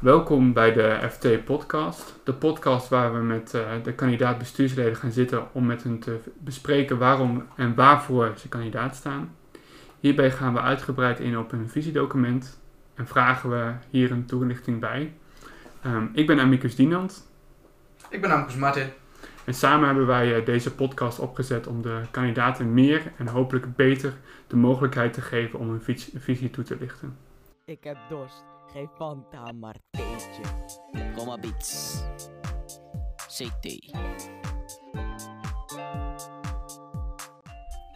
Welkom bij de FT Podcast. De podcast waar we met uh, de kandidaat bestuursleden gaan zitten om met hen te bespreken waarom en waarvoor ze kandidaat staan. Hierbij gaan we uitgebreid in op een visiedocument en vragen we hier een toelichting bij. Um, ik ben Amicus Dienand. Ik ben Amicus Martin. En samen hebben wij uh, deze podcast opgezet om de kandidaten meer en hopelijk beter de mogelijkheid te geven om een visie toe te lichten. Ik heb dorst. Geef Fanta maar theetje. Kom Beats. CT.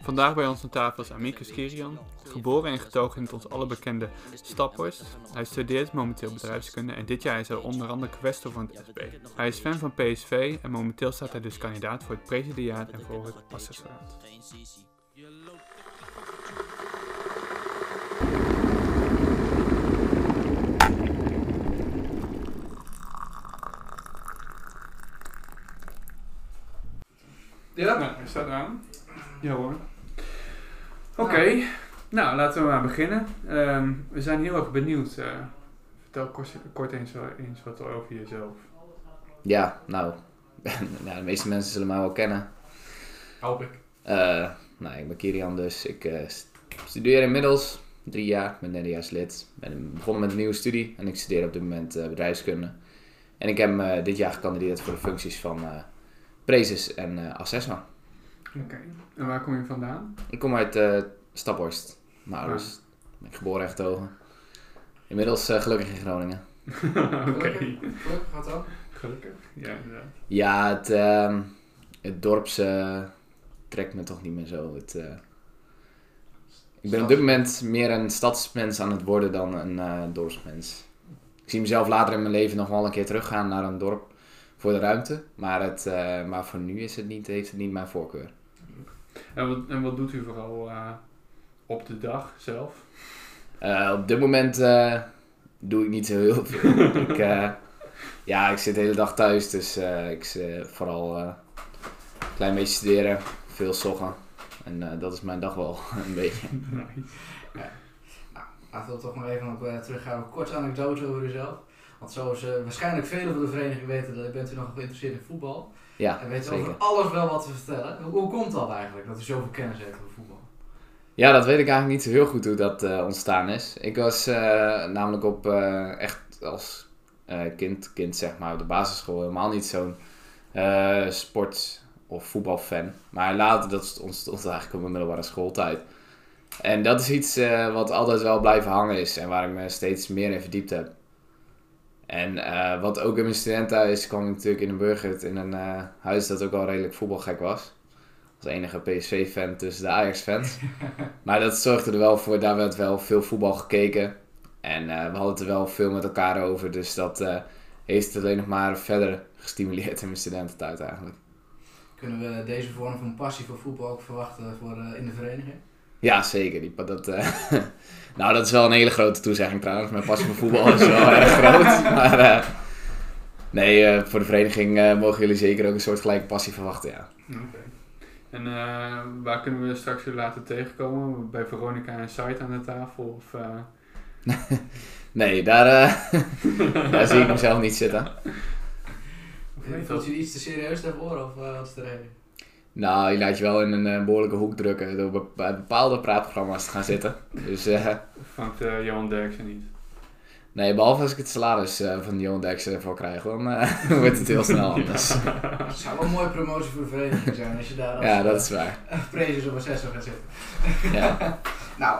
Vandaag bij ons aan tafel is Amicus Kirian, geboren en getogen in het ons alle bekende Staphorst. Hij studeert momenteel bedrijfskunde en dit jaar is hij onder andere kwestor van het SB. Hij is fan van PSV en momenteel staat hij dus kandidaat voor het presidiaat en voor het assessoraat. Ja? Nou, hij staat aan. Ja hoor. Oké, nou laten we maar beginnen. Um, we zijn heel erg benieuwd. Uh, vertel kort, kort eens, eens, wat over jezelf. Ja, nou, nou, de meeste mensen zullen mij wel kennen. Hoop ik. Uh, nou, ik ben Kirian dus. Ik uh, studeer inmiddels drie jaar, ik ben derdejaarslid. ben begonnen met een nieuwe studie en ik studeer op dit moment bedrijfskunde. En ik heb dit jaar gekandideerd voor de functies van Prezes en uh, Assessor. Oké, en waar kom je vandaan? Ik kom uit uh, Staphorst, mijn ouders. Ben ik geboren en getogen. Inmiddels uh, gelukkig in Groningen. Oké. Gelukkig, wat dan? Gelukkig, ja inderdaad. Ja, het, uh, het dorps trekt me toch niet meer zo. Het, ik ben op dit moment meer een stadsmens aan het worden dan een dorpsmens. Ik zie mezelf later in mijn leven nog wel een keer teruggaan naar een dorp voor de ruimte. Maar, het, uh, maar voor nu is het niet, heeft het niet mijn voorkeur. En wat, en wat doet u vooral uh, op de dag zelf? Uh, op dit moment doe ik niet zo heel veel. ik, ja, ik zit de hele dag thuis, dus ik zit vooral een klein beetje studeren, veel soggen. En dat is mijn dag wel een beetje. Nice. Ja. Nou, laten we toch maar even op teruggaan. Een korte anekdote over uzelf. Want zoals uh, waarschijnlijk velen van de vereniging weten, dat bent u nog geïnteresseerd in voetbal. Ja, En weet over alles wel wat te vertellen. Hoe, komt dat eigenlijk, dat u zoveel kennis heeft over voetbal? Ja, dat weet ik eigenlijk niet zo heel goed hoe dat uh, ontstaan is. Ik was uh, namelijk op echt als kind, kind zeg maar, op de basisschool helemaal niet zo'n sport- of voetbalfan. Maar later, dat ontstond eigenlijk op mijn middelbare schooltijd. En dat is iets wat altijd wel blijven hangen is en waar ik me steeds meer in verdiept heb. En uh, wat ook in mijn studentenhuis kwam ik natuurlijk in een burger in een uh, huis dat ook al redelijk voetbalgek was. Als enige PSV-fan tussen de Ajax-fans. maar dat zorgde er wel voor, daar werd wel veel voetbal gekeken. En uh, we hadden het er wel veel met elkaar over. Dus dat heeft het alleen nog maar verder gestimuleerd in mijn studententijd eigenlijk. Kunnen we deze vorm van passie voor voetbal ook verwachten voor, in de vereniging? Ja, zeker. Die, dat, uh, nou, dat is wel een hele grote toezegging trouwens. Mijn passie voor voetbal is wel erg groot. Maar uh, nee, uh, voor de vereniging mogen jullie zeker ook een soort gelijke passie verwachten, ja. Oké. Okay. En waar kunnen we straks jullie laten tegenkomen? Bij Veronica en Site aan de tafel? Of, nee, daar, daar zie ik mezelf niet zitten. Voelt je iets te serieus daarvoor of wat is de reden? Nou, je laat je wel in een uh, behoorlijke hoek drukken door bij bepaalde praatprogramma's te gaan zitten. Dus, uh, Vangt uh, Johan Derksen niet? Nee, behalve als ik het salaris van Johan Derksen ervoor krijg, dan wordt het heel snel anders. Het zou wel een mooie promotie voor de vereniging zijn als je daar als ja, dat is waar. prezes op assessor gaat zitten. Ja. nou,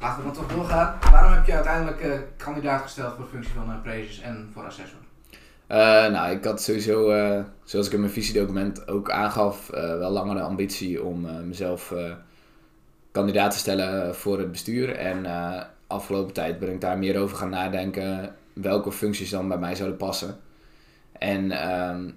laten we dan toch doorgaan. Waarom heb je uiteindelijk kandidaat gesteld voor de functie van prezes en voor assessor? Uh, nou, ik had sowieso, uh, zoals ik in mijn visiedocument ook aangaf, uh, wel langer de ambitie om mezelf kandidaat te stellen voor het bestuur. En afgelopen tijd ben ik daar meer over gaan nadenken welke functies dan bij mij zouden passen. En ehm,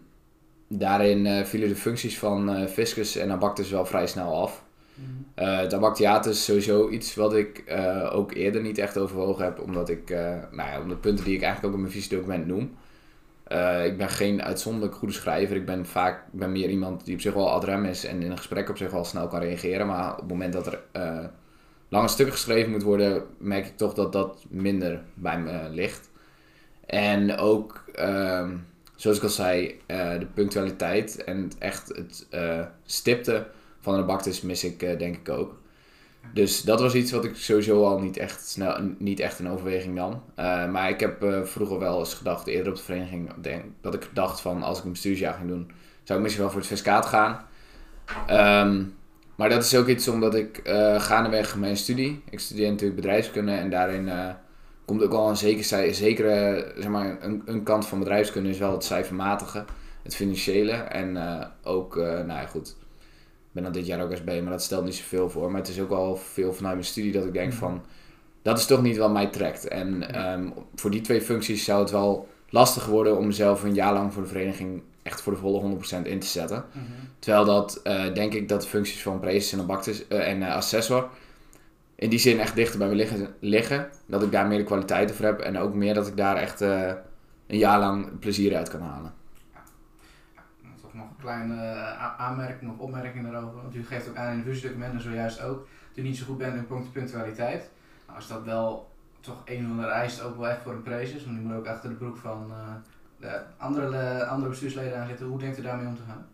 daarin vielen de functies van fiscus en abactus wel vrij snel af. Mm het abactiaat is sowieso iets wat ik ook eerder niet echt overwogen heb, omdat ik, nou ja, om de punten die ik eigenlijk ook in mijn visiedocument noem. Uh, ik ben geen uitzonderlijk goede schrijver. Ik ben vaak ben meer iemand die op zich wel adrem is en in een gesprek op zich wel snel kan reageren. Maar op het moment dat er uh, lange stukken geschreven moet worden, merk ik toch dat dat minder bij me ligt. En ook, ehm, zoals ik al zei, eh, de punctualiteit en echt het eh, stipte van de baktes mis ik eh, denk ik ook. Dus dat was iets wat ik sowieso al niet echt, snel, niet echt in overweging nam. Eh, maar ik heb eh, vroeger wel eens gedacht, eerder op de vereniging, denk, dat ik dacht van als ik een bestuursjaar ging doen, zou ik misschien wel voor het fiscaat gaan. Ehm, maar dat is ook iets omdat ik eh gaandeweg mijn studie, ik studeer natuurlijk bedrijfskunde en daarin komt ook al een zeker, zekere, zeg maar, een, een kant van bedrijfskunde is wel het cijfermatige, het financiële en ook, nou ja goed, ben dan dit jaar ook SB, maar dat stelt niet zoveel voor. Maar het is ook al veel vanuit mijn studie dat ik denk van, dat is toch niet wat mij trekt. En ehm, voor die twee functies zou het wel lastig worden om mezelf een jaar lang voor de vereniging echt voor de volle 100% in te zetten. Mhm. Terwijl dat, eh, denk ik, dat de functies van praeses en eh, en eh, assessor in die zin echt dichter bij me liggen, liggen. Dat ik daar meer de kwaliteiten voor heb en ook meer dat ik daar echt een jaar lang plezier uit kan halen. Nou, Toch nog een kleine eh, aanmerking of opmerking daarover. Want u geeft ook aan in de fusiedocument en zojuist ook dat u niet zo goed bent in punct- punctualiteit. Nou, als dat wel toch een van de eist ook wel echt voor een precies is, want u moet ook achter de broek van eh, de andere, andere bestuursleden aan zitten. Hoe denkt u daarmee om te gaan?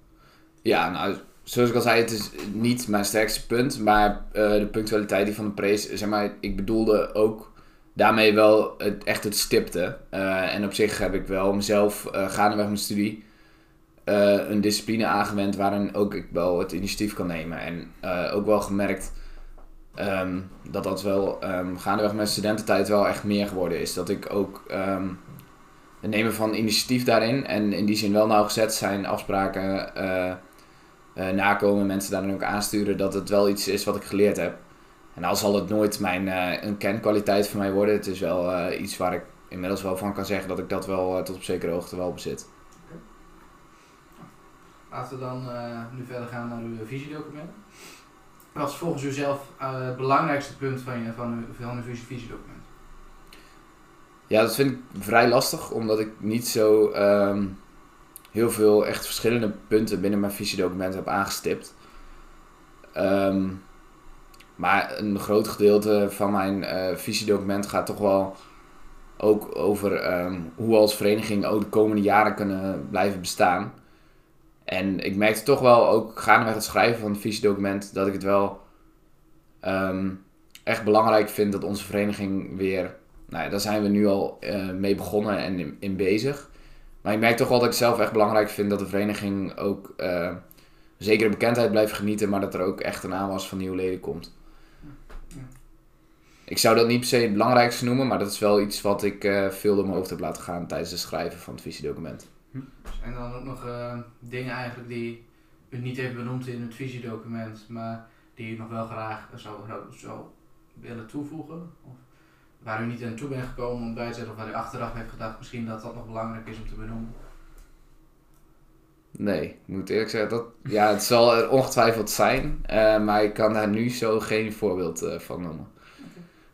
Ja, nou, zoals ik al zei, het is niet mijn sterkste punt. Maar eh, de punctualiteit die van de praise, zeg maar, ik bedoelde ook daarmee wel het, echt het stipte. En op zich heb ik wel mezelf gaandeweg mijn studie eh, een discipline aangewend waarin ook ik wel het initiatief kan nemen. En eh, ook wel gemerkt ehm, dat dat wel ehm, gaandeweg mijn studententijd wel echt meer geworden is. Dat ik ook ehm, het nemen van initiatief daarin en in die zin wel nauwgezet zijn afspraken eh, nakomen, mensen daarin ook aansturen, dat het wel iets is wat ik geleerd heb. En al zal het nooit mijn, een kenkwaliteit voor mij worden, het is wel iets waar ik inmiddels wel van kan zeggen dat ik dat wel tot op zekere hoogte wel bezit. Laten we dan eh, nu verder gaan naar uw visiedocument. Wat is volgens u zelf eh, het belangrijkste punt van, je, van, uw, van uw visie- visiedocument? Ja, dat vind ik vrij lastig, omdat ik niet zo ehm, heel veel echt verschillende punten binnen mijn visiedocument heb aangestipt. Ehm, maar een groot gedeelte van mijn eh, visiedocument gaat toch wel ook over ehm, hoe we als vereniging ook de komende jaren kunnen blijven bestaan. En ik merkte toch wel, ook gaandeweg het schrijven van het visiedocument, dat ik het wel ehm, echt belangrijk vind dat onze vereniging weer nou daar zijn we nu al eh, mee begonnen en in, bezig. Maar ik merk toch wel dat ik zelf echt belangrijk vind dat de vereniging ook eh zekere bekendheid blijft genieten, maar dat er ook echt een aanwas van nieuwe leden komt. Ik zou dat niet per se het belangrijkste noemen, maar dat is wel iets wat ik eh, veel door mijn hoofd heb laten gaan tijdens het schrijven van het visiedocument. En dan ook nog eh, dingen eigenlijk die u niet heeft benoemd in het visiedocument, maar die u nog wel graag zou, zou, zou willen toevoegen? Of waar u niet aan toe bent gekomen om bij te zetten, of waar u achteraf heeft gedacht misschien dat dat nog belangrijk is om te benoemen? Nee, ik moet eerlijk zeggen, dat, ja, het zal er ongetwijfeld zijn, eh, maar ik kan daar nu zo geen voorbeeld eh, van noemen.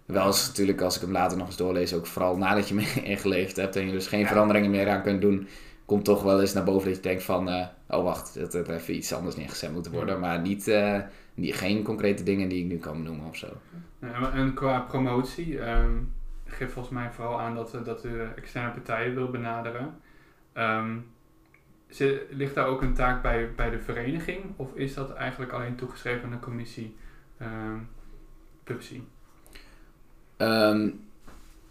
Wel eens natuurlijk, als ik hem later nog eens doorlees, ook vooral nadat je me ingeleefd hebt en je dus geen Ja. veranderingen meer aan kunt doen, komt toch wel eens naar boven dat je denkt van, eh, oh wacht, dat had even iets anders neergezet moeten worden. Maar niet, eh, niet, geen concrete dingen die ik nu kan noemen of zo. En qua promotie ehm geeft volgens mij vooral aan dat, dat u externe partijen wil benaderen. Zit- ligt daar ook een taak bij, bij de vereniging of is dat eigenlijk alleen toegeschreven aan de commissie? Ehm,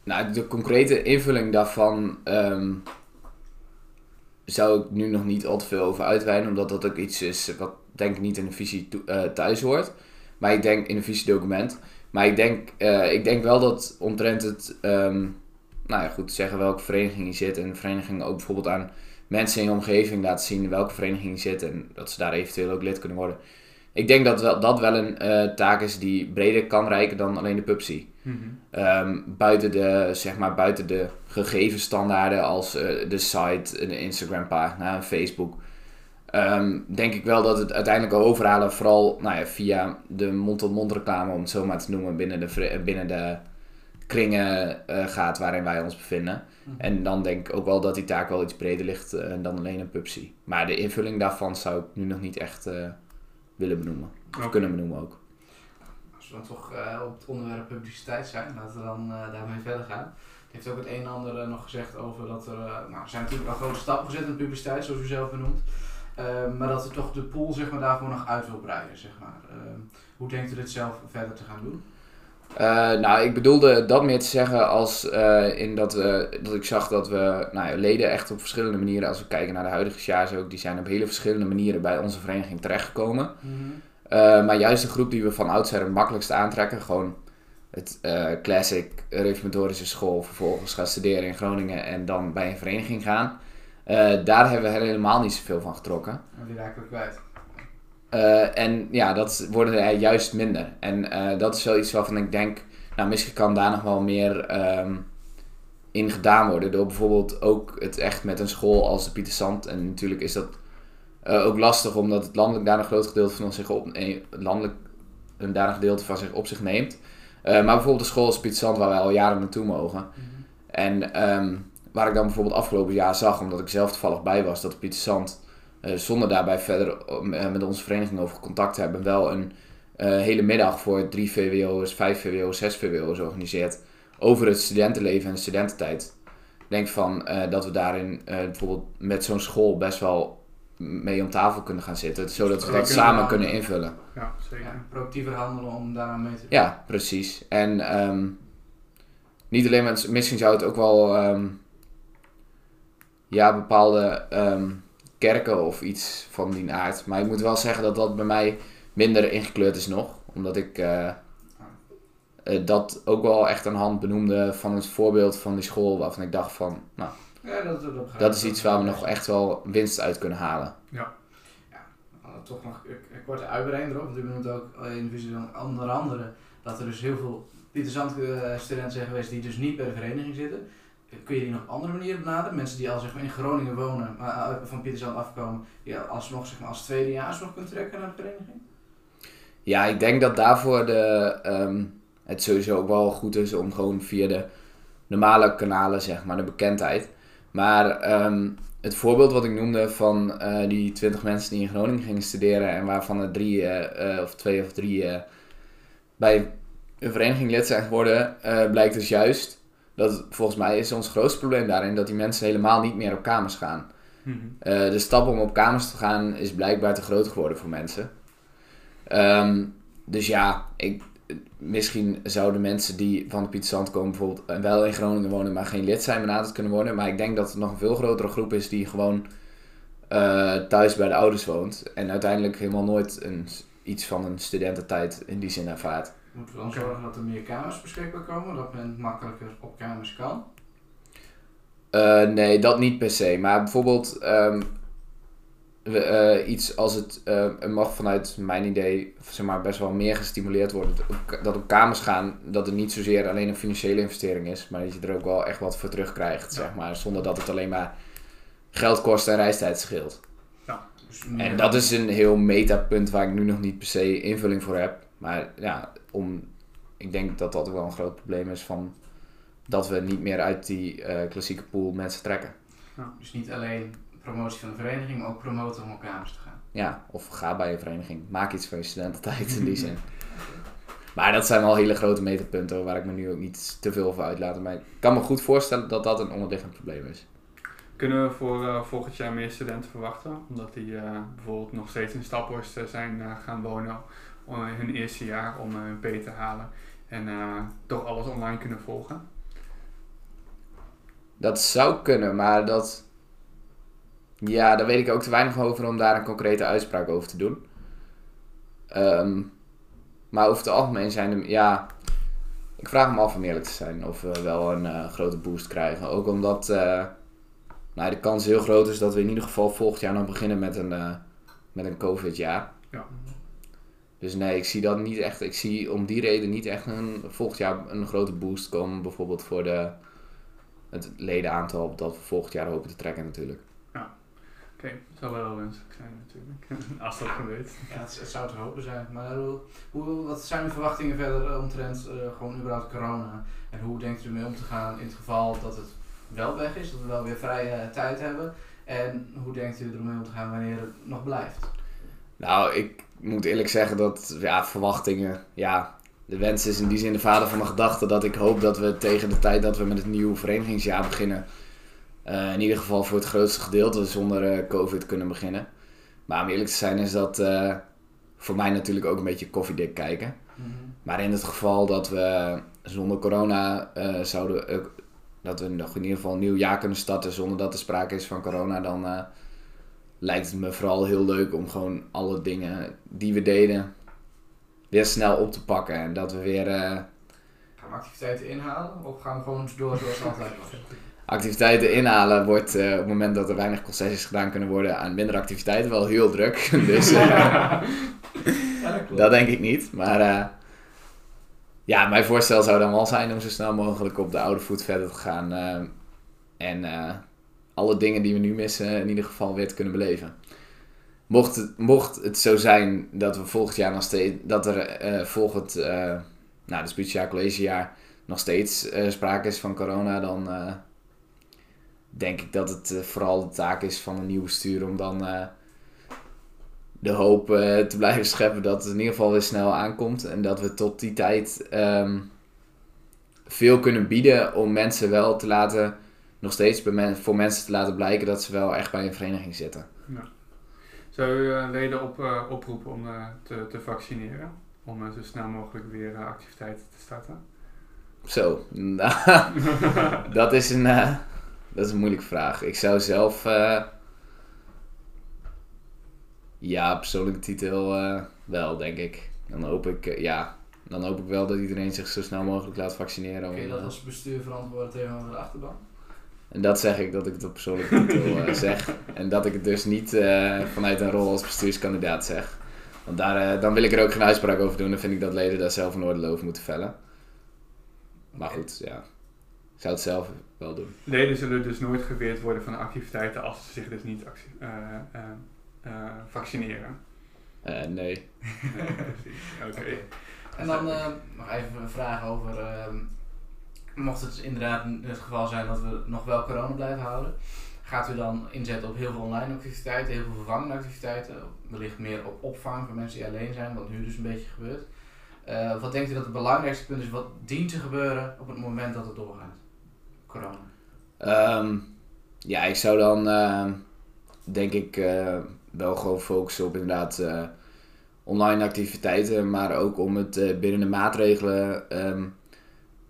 nou, de concrete invulling daarvan zou ik nu nog niet al te veel over uitweiden, omdat dat ook iets is wat denk ik niet in de visie eh, thuis hoort. Maar ik denk in een visiedocument. Maar ik denk, eh, ik denk wel dat omtrent het, ehm, nou ja goed, zeggen welke vereniging je zit. En de vereniging ook bijvoorbeeld aan mensen in je omgeving laten zien welke vereniging je zit. En dat ze daar eventueel ook lid kunnen worden. Ik denk dat wel, dat wel een eh, taak is die breder kan reiken dan alleen de PUBSI. Ehm, buiten, de, zeg maar, buiten de gegeven standaarden als eh, de site, de Instagram pagina, Facebook. ehm, denk ik wel dat het uiteindelijk al overhalen vooral nou ja, via de mond-tot-mond reclame, om het zo maar te noemen, binnen de, vre- binnen de kringen eh, gaat waarin wij ons bevinden. En dan denk ik ook wel dat die taak wel iets breder ligt eh, dan alleen een PUBSI. Maar de invulling daarvan zou ik nu nog niet echt eh, willen benoemen. Of kunnen benoemen ook. Als we dan toch eh, op het onderwerp publiciteit zijn, laten we dan eh, daarmee verder gaan. heeft ook het een en ander eh, nog gezegd over dat er, nou, er zijn natuurlijk wel grote stappen gezet in de publiciteit, zoals u zelf benoemt. Maar dat er toch de pool zeg maar, daarvoor nog uit wil breiden. Zeg maar. Ehm, hoe denkt u dit zelf verder te gaan doen? Eh, nou, ik bedoelde dat meer te zeggen als eh, in dat, we, dat ik zag dat we nou, leden echt op verschillende manieren, als we kijken naar de huidige sjaars ook, die zijn op hele verschillende manieren bij onze vereniging terechtgekomen. Eh, maar juist de groep die we van oudsher het makkelijkst aantrekken, gewoon het eh, classic reformatorische school, vervolgens gaan studeren in Groningen en dan bij een vereniging gaan. eh, daar hebben we helemaal niet zoveel van getrokken. En die raken we kwijt. Eh, en ja, dat worden er juist minder. En eh, dat is wel iets waarvan ik denk, nou misschien kan daar nog wel meer ehm, in gedaan worden. Door bijvoorbeeld ook het echt met een school als de Pieter Sant. En natuurlijk is dat eh, ook lastig omdat het landelijk daar een groot gedeelte van zich op, eh, landelijk een daar een gedeelte van zich op zich neemt. Maar bijvoorbeeld de school als Pieter Sant waar wij al jaren naartoe mogen. En ehm, waar ik dan bijvoorbeeld afgelopen jaar zag, omdat ik zelf toevallig bij was, dat Pieter Sant, eh, zonder daarbij verder eh, met onze vereniging over contact te hebben, wel een eh, hele middag voor drie VWO'ers, vijf VWO'ers, zes VWO'ers organiseert over het studentenleven en de studententijd. Ik denk van eh, dat we daarin eh, bijvoorbeeld met zo'n school best wel mee om tafel kunnen gaan zitten, zodat we dat samen kunnen invullen. Ja, zeker. Ja, proactiever handelen om daaraan mee te doen. Ja, precies. En ehm, niet alleen, want misschien zou het ook wel ehm, ja, bepaalde ehm, kerken of iets van die aard. Maar ik moet wel zeggen dat dat bij mij minder ingekleurd is nog. Omdat ik eh, eh, dat ook wel echt aan de hand benoemde van het voorbeeld van die school. Waarvan ik dacht van, nou, Ja, dat, dat, dat is iets waar we nog echt wel winst uit kunnen halen. Uh, toch nog een, korte uitbreiding erop, want u benoemt ook in de visie van onder andere dat er dus heel veel Zand eh, studenten zijn geweest die dus niet bij de vereniging zitten. Kun je die nog andere manieren benaderen? Mensen die al zeg maar, in Groningen wonen, maar eh, van Pieter Zand afkomen, die alsnog zeg maar, als tweedejaars nog kunnen trekken naar de vereniging? Ja, ik denk dat daarvoor de, ehm, het sowieso ook wel goed is om gewoon via de normale kanalen, zeg maar, de bekendheid. Maar ehm, het voorbeeld wat ik noemde van eh, die 20 mensen die in Groningen gingen studeren en waarvan er drie eh, of twee of drie bij een vereniging lid zijn geworden, blijkt dus juist dat volgens mij is ons grootste probleem daarin dat die mensen helemaal niet meer op kamers gaan. Mhm. Eh, de stap om op kamers te gaan is blijkbaar te groot geworden voor mensen. Ehm, dus ja, ik, misschien zouden mensen die van de Pieter Zand komen bijvoorbeeld en wel in Groningen wonen, maar geen lid zijn benaderd kunnen worden. Maar ik denk dat het nog een veel grotere groep is die gewoon eh, thuis bij de ouders woont. En uiteindelijk helemaal nooit een, iets van een studententijd in die zin ervaart. Moeten we dan zorgen dat er meer kamers beschikbaar komen, dat men makkelijker op kamers kan? Eh, nee, dat niet per se. Maar bijvoorbeeld ehm, we, eh, iets als het er mag vanuit mijn idee zeg maar, best wel meer gestimuleerd worden. Dat op, kamers gaan, dat het niet zozeer alleen een financiële investering is, maar dat je er ook wel echt wat voor terugkrijgt, Ja. zeg maar. Zonder dat het alleen maar geld kost en reistijd scheelt. Dus meer- En dat is een heel metapunt waar ik nu nog niet per se invulling voor heb. Maar ja, om, ik denk dat dat ook wel een groot probleem is van dat we niet meer uit die eh, klassieke pool mensen trekken. Dus niet alleen promotie van de vereniging, maar ook promoten om op kamers te gaan. Ja, of ga bij een vereniging. Maak iets van je studententijd in die zin. Maar dat zijn wel hele grote meterpunten waar ik me nu ook niet te veel over uitlaat. Maar ik kan me goed voorstellen dat dat een onderliggend probleem is. Kunnen we voor eh, volgend jaar meer studenten verwachten? Omdat die eh, bijvoorbeeld nog steeds in Staphorst zijn gaan wonen hun eerste jaar om eh, hun P te halen. En eh, toch alles online kunnen volgen. Dat zou kunnen, maar dat... Ja, daar weet ik ook te weinig over om daar een concrete uitspraak over te doen. Ehm, maar over het algemeen zijn er... Ja, ik vraag me af om eerlijk te zijn of we wel een eh, grote boost krijgen. Ook omdat eh, nou, de kans heel groot is dat we in ieder geval volgend jaar nog beginnen met een, eh, met een COVID-jaar. Ja. Dus nee, ik zie dat niet echt. Ik zie om die reden niet echt een, volgend jaar een grote boost komen. Bijvoorbeeld voor de, het ledenaantal dat we volgend jaar hopen te trekken natuurlijk. Oké, dat zou wel wenselijk zijn natuurlijk. Als dat gebeurt. Ja, het, het zou te hopen zijn. Maar hoe, hoe, wat zijn uw verwachtingen verder omtrent eh, gewoon überhaupt corona? En hoe denkt u mee om te gaan in het geval dat het wel weg is, dat we wel weer vrije tijd hebben? En hoe denkt u ermee om te gaan wanneer het nog blijft? Nou, ik moet eerlijk zeggen dat ja, verwachtingen, ja, de wens is in die zin de vader van mijn gedachte dat ik hoop dat we tegen de tijd dat we met het nieuwe verenigingsjaar beginnen, eh, in ieder geval voor het grootste gedeelte zonder eh, COVID kunnen beginnen. Maar om eerlijk te zijn is dat eh, voor mij natuurlijk ook een beetje koffiedik kijken. Mhm. Maar in het geval dat we zonder corona zouden, dat we nog in ieder geval een nieuw jaar kunnen starten zonder dat er sprake is van corona, dan lijkt het me vooral heel leuk om gewoon alle dingen die we deden weer snel op te pakken. En dat we weer eh, Gaan we activiteiten inhalen of gaan we gewoon door zoals het altijd activiteiten inhalen. Wordt eh, op het moment dat er weinig concessies gedaan kunnen worden aan minder activiteiten wel heel druk. dus eh, Ja, dat denk ik niet. Maar ja, mijn voorstel zou dan wel zijn om zo snel mogelijk op de oude voet verder te gaan. en alle dingen die we nu missen in ieder geval weer te kunnen beleven. Mocht het, mocht het zo zijn dat we volgend jaar nog steeds, dat er eh, volgend, eh nou, collegejaar nog steeds eh, sprake is van corona, dan denk ik dat het vooral de taak is van een nieuw bestuur om dan de hoop te blijven scheppen dat het in ieder geval weer snel aankomt. En dat we tot die tijd ehm, veel kunnen bieden om mensen wel te laten, nog steeds bij men- voor mensen te laten blijken dat ze wel echt bij een vereniging zitten. Zou u eh, leden op, eh, oproepen om eh, te, te vaccineren? Om eh, zo snel mogelijk weer eh, activiteiten te starten? Zo, dat, is een, eh, dat is een moeilijke vraag. Ik zou zelf, eh, ja, persoonlijke titel eh, wel, denk ik. Dan hoop ik, eh, ja, dan hoop ik wel dat iedereen zich zo snel mogelijk laat vaccineren. Kun je dat eh, als bestuur verantwoorden tegenover de achterban? En dat zeg ik dat ik het op persoonlijke titel eh, zeg. En dat ik het dus niet eh, vanuit een rol als bestuurskandidaat zeg. Want daar, eh, dan wil ik er ook geen uitspraak over doen. Dan vind ik dat leden daar zelf een oordeel over moeten vellen. Maar goed, ja. Ik zou het zelf wel doen. Leden zullen dus nooit geweerd worden van activiteiten als ze zich dus niet eh, eh, eh, vaccineren. Eh, nee. Nee. Oké. Oké. En dan eh, nog even een vraag over, ehm, mocht het inderdaad het geval zijn dat we nog wel corona blijven houden, gaat u dan inzetten op heel veel online activiteiten, heel veel vervangende activiteiten, wellicht meer op opvang voor mensen die alleen zijn, wat nu dus een beetje gebeurt. Eh, wat denkt u dat het belangrijkste punt is, wat dient te gebeuren op het moment dat het doorgaat? Corona. Ehm, ja, ik zou dan ehm, denk ik eh, wel gewoon focussen op inderdaad eh, online activiteiten, maar ook om het binnen de maatregelen ehm,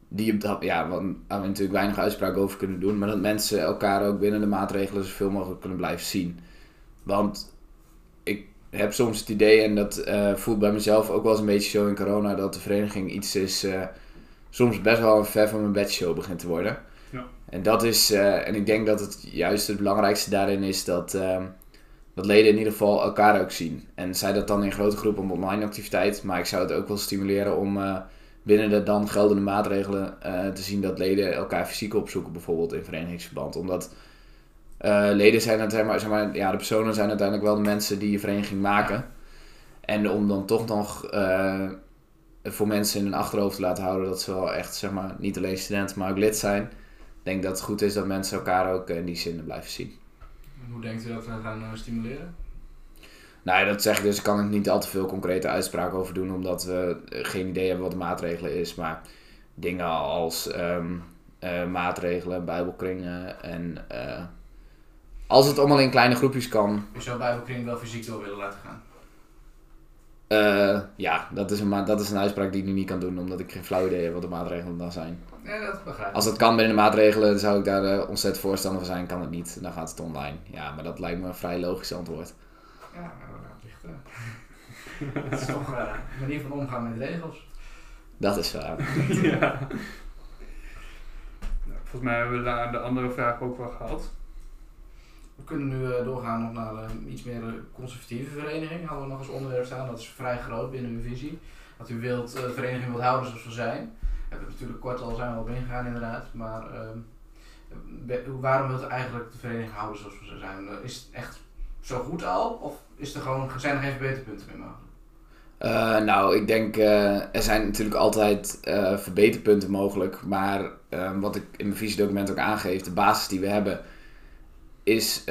die op dat, ja, waar we natuurlijk weinig uitspraak over kunnen doen, maar dat mensen elkaar ook binnen de maatregelen zoveel mogelijk kunnen blijven zien. Want ik heb soms het idee, en dat eh, voelt bij mezelf ook wel eens een beetje zo in corona, dat de vereniging iets is, eh, soms best wel een ver van mijn bedshow begint te worden. En dat is, eh, en ik denk dat het juist het belangrijkste daarin is dat, ehm, dat leden in ieder geval elkaar ook zien. En zij dat dan in grote groepen om online activiteit, maar ik zou het ook wel stimuleren om binnen de dan geldende maatregelen eh, te zien dat leden elkaar fysiek opzoeken, bijvoorbeeld in verenigingsverband. Omdat eh, leden zijn het, zeg maar, zeg maar, ja, de personen zijn uiteindelijk wel de mensen die je vereniging maken. En om dan toch nog eh, voor mensen in hun achterhoofd te laten houden dat ze wel echt, zeg maar, niet alleen student, maar ook lid zijn. Denk dat het goed is dat mensen elkaar ook in die zin blijven zien. En Hoe denkt u dat we gaan stimuleren? Nou, ja, dat zeg ik dus. Ik kan er niet al te veel concrete uitspraken over doen, omdat we eh, geen idee hebben wat de maatregelen is. Maar dingen als ehm, eh, maatregelen, bijbelkringen en eh, als het allemaal in kleine groepjes kan, U zou Bijbelkring wel fysiek door willen laten gaan? ja, dat is, een, dat is een uitspraak die ik nu niet kan doen, omdat ik geen flauw idee heb wat de maatregelen dan zijn. Ja, dat begrijp ik. Als het kan binnen de maatregelen, zou ik daar ontzettend voorstander van zijn. Kan het niet, dan gaat het online. Ja, maar dat lijkt me een vrij logisch antwoord. Ja, nou, dat ligt er. Het is toch eh, een manier van omgaan met regels. Dat is waar. ja. Nou, volgens mij hebben we de, de andere vraag ook wel gehad. We kunnen nu eh, doorgaan nog naar een iets meer conservatieve vereniging. Hadden we nog als onderwerp staan. Dat is vrij groot binnen uw visie. Dat u wilt, eh, de vereniging wilt houden zoals we zijn. Hebben we natuurlijk kort al zijn we op ingegaan inderdaad. Maar ehm, waarom wilt u eigenlijk de vereniging houden zoals we zijn? Eh, Is het echt zo goed al? Of is er gewoon, zijn er geen verbeterpunten meer mogelijk? Eh, nou, ik denk, eh, er zijn natuurlijk altijd eh, verbeterpunten mogelijk. Maar wat ik in mijn visiedocument ook aangeef, de basis die we hebben, is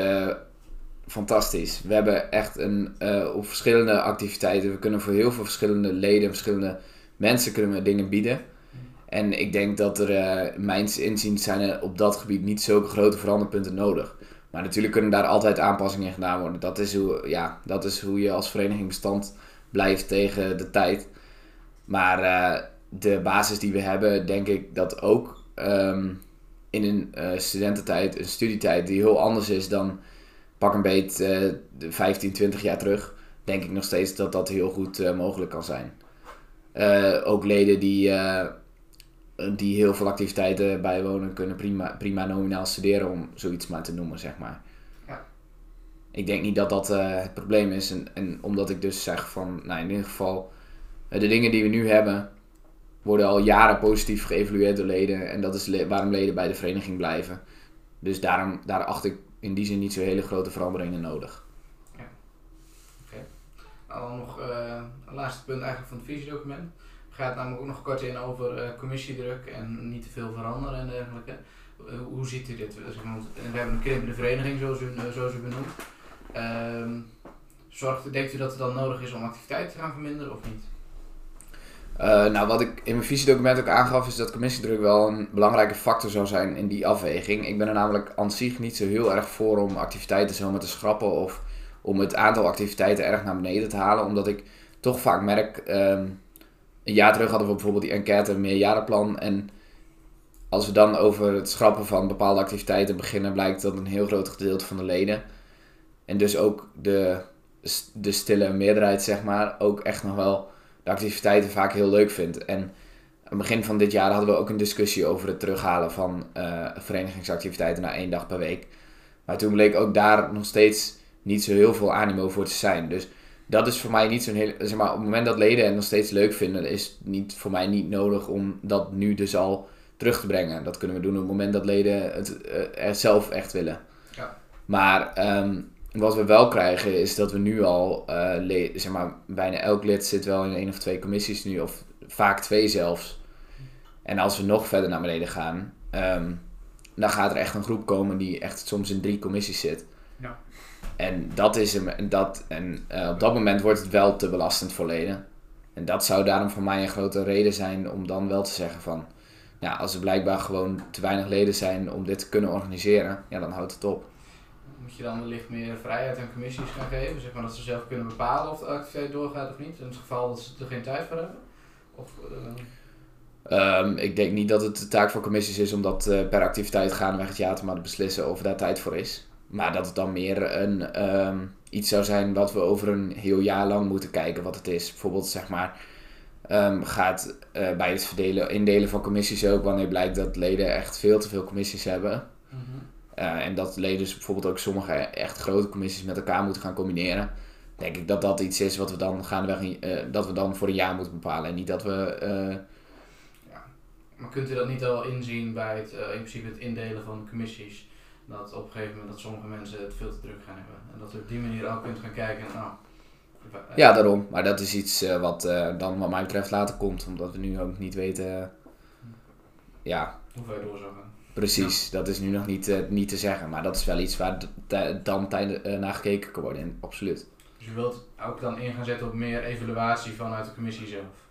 fantastisch. We hebben echt een, op verschillende activiteiten, we kunnen voor heel veel verschillende leden, verschillende mensen kunnen we dingen bieden. En ik denk dat er, mijns inziens, zijn er op dat gebied niet zulke grote veranderpunten nodig. Maar natuurlijk kunnen daar altijd aanpassingen in gedaan worden. Dat is hoe, ja, dat is hoe je als vereniging bestand blijft tegen de tijd. Maar eh, de basis die we hebben, denk ik dat ook ehm, in een eh, studententijd, een studietijd die heel anders is dan pak een beet de 15, 20 jaar terug, denk ik nog steeds dat dat heel goed eh, mogelijk kan zijn. Ook leden die, die heel veel activiteiten bijwonen, kunnen prima, prima nominaal studeren, om zoiets maar te noemen, zeg maar. Ja. Ik denk niet dat dat eh, het probleem is. En, en omdat ik dus zeg van, nou in ieder geval, eh, de dingen die we nu hebben, worden al jaren positief geëvalueerd door leden. En dat is le- waarom leden bij de vereniging blijven. Dus daarom, daar acht ik in die zin niet zo hele grote veranderingen nodig. Nou, dan nog eh, een laatste punt eigenlijk van het visiedocument. Gaat namelijk ook nog kort in over eh, commissiedruk en niet te veel veranderen en dergelijke. Eh, hoe ziet u dit? Want we hebben een krimpende vereniging, zoals u, eh, zoals u benoemt. Ehm, zorgt, denkt u dat het dan nodig is om activiteiten te gaan verminderen of niet? Eh, nou, wat ik in mijn visiedocument ook aangaf, is dat commissiedruk wel een belangrijke factor zou zijn in die afweging. Ik ben er namelijk aan zich niet zo heel erg voor om activiteiten zomaar te schrappen of om het aantal activiteiten erg naar beneden te halen, omdat ik toch vaak merk, ehm, een jaar terug hadden we bijvoorbeeld die enquête een meerjarenplan en als we dan over het schrappen van bepaalde activiteiten beginnen, blijkt dat een heel groot gedeelte van de leden en dus ook de, de stille meerderheid, zeg maar, ook echt nog wel de activiteiten vaak heel leuk vindt. En aan het begin van dit jaar hadden we ook een discussie over het terughalen van eh, verenigingsactiviteiten naar één dag per week. Maar toen bleek ook daar nog steeds niet zo heel veel animo voor te zijn. Dus dat is voor mij niet zo'n hele. Zeg maar, op het moment dat leden het nog steeds leuk vinden, is het niet, voor mij niet nodig om dat nu dus al terug te brengen. Dat kunnen we doen op het moment dat leden het eh, zelf echt willen. Ja. Maar ehm, wat we wel krijgen is dat we nu al, eh, zeg maar, bijna elk lid zit wel in één of twee commissies nu, of vaak twee zelfs. En als we nog verder naar beneden gaan, ehm, dan gaat er echt een groep komen die echt soms in drie commissies zit. Ja. En dat is hem, en, dat, en eh, op dat moment wordt het wel te belastend voor leden. En dat zou daarom voor mij een grote reden zijn om dan wel te zeggen van, ja, als er blijkbaar gewoon te weinig leden zijn om dit te kunnen organiseren, ja, dan houdt het op. Moet je dan wellicht meer vrijheid aan commissies gaan geven? Zeg maar dat ze zelf kunnen bepalen of de activiteit doorgaat of niet? In het geval dat ze er geen tijd voor hebben? Of, eh, Ehm, ik denk niet dat het de taak van commissies is om dat eh, per activiteit gaandeweg het jaar te maar beslissen of daar tijd voor is. Maar dat het dan meer een, ehm, iets zou zijn wat we over een heel jaar lang moeten kijken wat het is. Bijvoorbeeld zeg maar ehm, gaat eh, bij het verdelen, indelen van commissies ook wanneer blijkt dat leden echt veel te veel commissies hebben. Eh, en dat leden dus bijvoorbeeld ook sommige echt grote commissies met elkaar moeten gaan combineren. Denk ik dat dat iets is wat we dan gaandeweg eh, dat we dan voor een jaar moeten bepalen. En niet dat we Maar kunt u dat niet al inzien bij het, in principe het indelen van commissies? Dat op een gegeven moment dat sommige mensen het veel te druk gaan hebben. En dat u op die manier ook kunt gaan kijken, nou... eh, Ja, daarom. Maar dat is iets eh, wat eh, dan wat mij betreft later komt. Omdat we nu ook niet weten... ja, Hoe ver door zou gaan. precies. Dat is nu nog niet, niet te zeggen. Maar dat is wel iets waar dan tijd, eh, naar gekeken kan worden. En absoluut. Dus u wilt ook dan in gaan zetten op meer evaluatie vanuit de commissie zelf?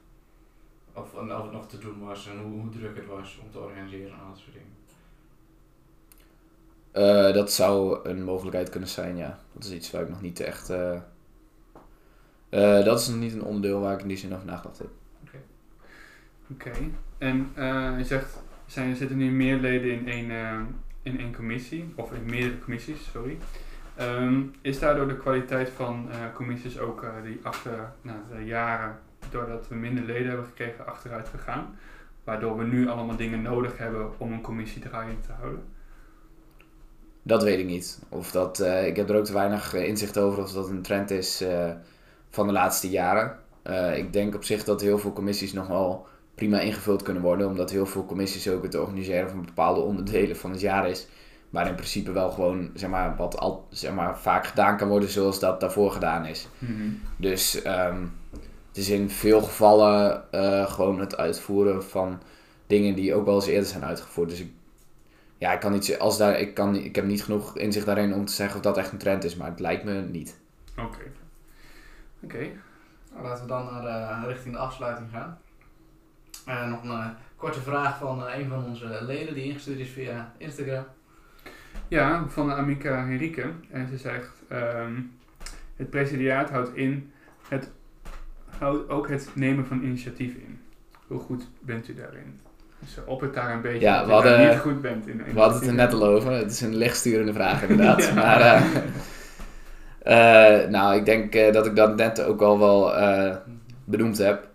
Of, of het nog te doen was en hoe, hoe druk het was om te organiseren en al dat soort dingen. Eh, dat zou een mogelijkheid kunnen zijn, ja. Dat is iets waar ik nog niet echt... eh, eh, dat is nog niet een onderdeel waar ik in die zin over nagedacht heb. Oké. En eh, je zegt, zijn, zitten nu meer leden in één, in één commissie, of in meerdere commissies, sorry. Ehm, is daardoor de kwaliteit van commissies ook die achter nou, de jaren, doordat we minder leden hebben gekregen, achteruit gegaan? Waardoor we nu allemaal dingen nodig hebben om een commissie draaiend te houden? Dat weet ik niet. Of dat, eh, ik heb er ook te weinig eh, inzicht over of dat een trend is eh, van de laatste jaren. Ik denk op zich dat heel veel commissies nog wel prima ingevuld kunnen worden. Omdat heel veel commissies ook het organiseren van bepaalde onderdelen van het jaar is. Maar in principe wel gewoon, zeg maar, wat al, zeg maar, vaak gedaan kan worden zoals dat daarvoor gedaan is. Dus ehm, het is in veel gevallen gewoon het uitvoeren van dingen die ook wel eens eerder zijn uitgevoerd. Dus ik, ja, ik kan niet, als daar, ik, kan, ik heb niet genoeg inzicht daarin om te zeggen of dat echt een trend is, maar het lijkt me niet. Oké. Oké. Nou, laten we dan naar, eh, richting de afsluiting gaan. Eh, nog een eh, korte vraag van een van onze leden die ingestuurd is via Instagram. Ja, van Amika Henrike. En ze zegt, ehm, het presidiaat houdt in, het houdt ook het nemen van initiatief in. Hoe goed bent u daarin? Ze oppert daar een beetje Ja, we hadden- niet goed bent in. in We hadden het er net al over. Het is een lichtsturende vraag inderdaad. Maar, eh, eh, nou, ik denk eh, dat ik dat net ook al wel benoemd heb.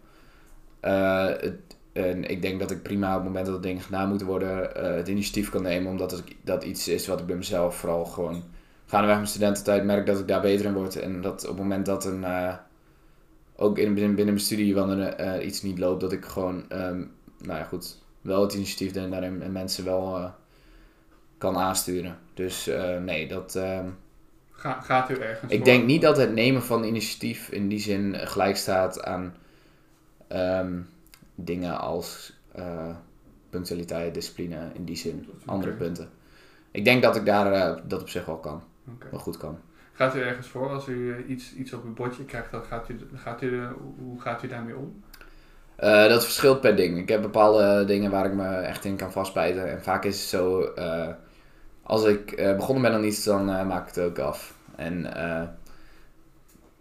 Het- en ik denk dat ik prima op het moment dat er dingen gedaan moeten worden, het initiatief kan nemen. Omdat het, dat iets is wat ik bij mezelf vooral gewoon gaandeweg mijn studententijd merk dat ik daar beter in word. En dat op het moment dat een, ook in, binnen, binnen mijn studie wanneer iets niet loopt, dat ik gewoon, ehm, nou ja goed, wel het initiatief neem daarin en mensen wel eh, kan aansturen. Dus eh, nee, dat... ehm, Ga, gaat u ergens ik voor? denk niet dat het nemen van initiatief in die zin eh, gelijk staat aan ehm, dingen als punctualiteit, discipline, in die zin, andere punten. Ik denk dat ik daar dat op zich wel kan, wel goed kan. Gaat u ergens voor als u iets, iets op uw bordje krijgt? Dan gaat u, gaat u, hoe gaat u daarmee om? Eh, dat verschilt per ding. Ik heb bepaalde dingen waar ik me echt in kan vastbijten. En vaak is het zo, eh, als ik eh, begonnen ben aan iets, dan eh, maak ik het ook af. En eh,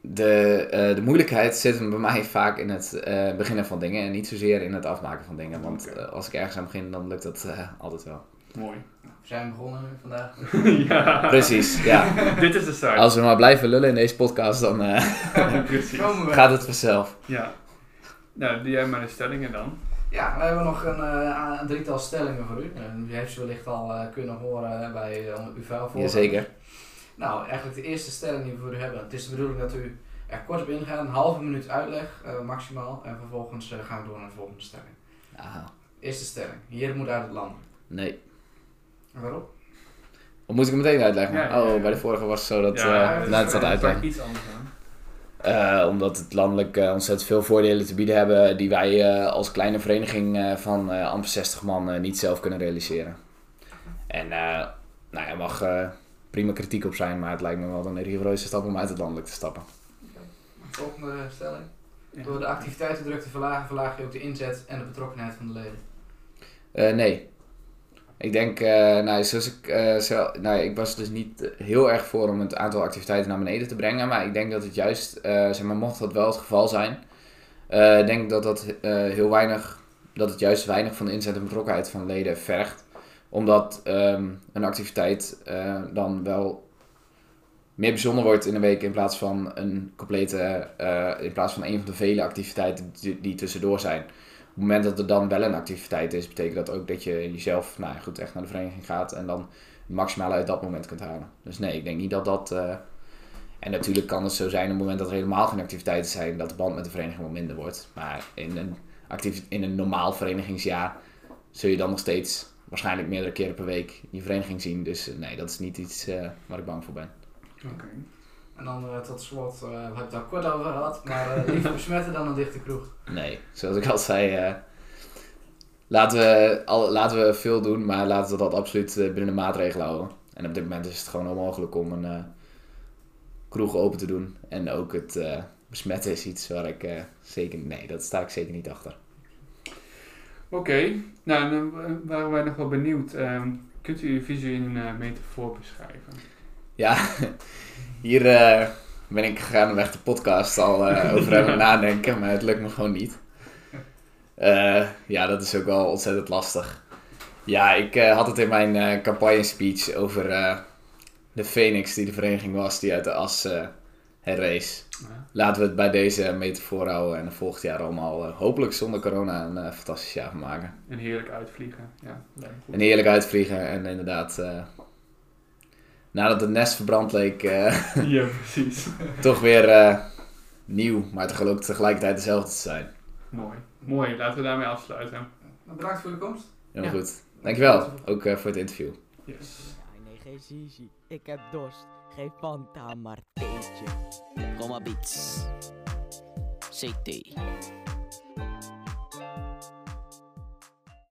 de, eh, de moeilijkheid zit hem bij mij vaak in het eh, beginnen van dingen en niet zozeer in het afmaken van dingen. Want eh, als ik ergens aan begin, dan lukt dat eh, altijd wel. Mooi. We zijn begonnen vandaag. ja, Precies, ja. dit is de start. Als we maar blijven lullen in deze podcast, dan eh, gaat het vanzelf. Ja. Nou, doe jij maar de stellingen dan. Ja, we hebben nog een, eh, een drietal stellingen voor u. En u heeft ze wellicht al eh, kunnen horen bij uh, uw vuilvoer. Jazeker. Nou, eigenlijk de eerste stelling die we voor u hebben. Het is de bedoeling dat u er kort op ingaat, een halve minuut uitleg eh, maximaal. En vervolgens eh, gaan we door naar de volgende stelling. Aha. Eerste stelling. Hier moet uit het land. Nee. En waarom? Of moet ik hem meteen uitleggen? Ja, ja, ja. Oh, bij de vorige was het zo dat... Ja, eh dat nou, is het zat uitleggen. Iets anders aan. Eh, omdat het landelijk eh, ontzettend veel voordelen te bieden hebben die wij eh, als kleine vereniging eh, van eh amper 60 man niet zelf kunnen realiseren. En eh nou ja, er mag eh, prima kritiek op zijn, maar het lijkt me wel een rigoureuze stap om uit het landelijk te stappen. Volgende stelling. Door de activiteitendruk te verlagen, verlaag je ook de inzet en de betrokkenheid van de leden. Eh, nee. Ik denk, eh, nou, zoals ik, eh, zo, nou, ik was dus niet heel erg voor om het aantal activiteiten naar beneden te brengen. Maar ik denk dat het juist, eh, zeg maar, mocht dat wel het geval zijn, eh, denk ik dat dat heel weinig, dat het juist weinig van de inzet en betrokkenheid van leden vergt. Omdat ehm, een activiteit dan wel meer bijzonder wordt in een week in plaats van een complete, in plaats van een van de vele activiteiten die tussendoor zijn. Het moment dat er dan wel een activiteit is, betekent dat ook dat je jezelf nou ja, goed echt naar de vereniging gaat en dan het maximale uit dat moment kunt halen. Dus nee, ik denk niet dat dat. eh, En natuurlijk kan het zo zijn op het moment dat er helemaal geen activiteiten zijn, dat de band met de vereniging wat minder wordt. Maar in een, actief... in een normaal verenigingsjaar zul je dan nog steeds waarschijnlijk meerdere keren per week je vereniging zien. Dus eh, nee, dat is niet iets eh, waar ik bang voor ben. Oké. En dan tot slot, eh, we hebben het al kort over gehad, maar eh, liever besmetten dan een dichte kroeg. Nee, zoals ik al zei, eh, laten, we, al, laten we veel doen, maar laten we dat absoluut binnen de maatregelen houden. En op dit moment is het gewoon onmogelijk om een eh, kroeg open te doen. En ook het eh, besmetten is iets waar ik eh, zeker, nee, dat sta ik zeker niet achter. Oké, nou dan waren wij nog wel benieuwd. Ehm, kunt u uw visie in een metafoor beschrijven? Ja, hier eh, ben ik gaandeweg de podcast al eh, over hebben nadenken, maar het lukt me gewoon niet. Eh, ja, dat is ook wel ontzettend lastig. Ja, ik had het in mijn campagne speech over de Phoenix die de vereniging was die uit de as herrees. Ja. Laten we het bij deze metafoor houden en er volgend jaar allemaal hopelijk zonder corona een fantastisch jaar van maken. En heerlijk uitvliegen. Ja, lijkt me goed. En heerlijk uitvliegen en inderdaad, nadat het nest verbrand leek, eh, ja, precies. toch weer eh, nieuw, maar ook tegelijkertijd dezelfde te zijn. Mooi. Mooi, laten we daarmee afsluiten. Bedankt voor de komst. Ja. goed. Dankjewel, ook eh, voor het interview. Yes. Nee, nee, geen zizi. Ik heb dorst. Geef Fanta maar theetje. Roma Beats. CT.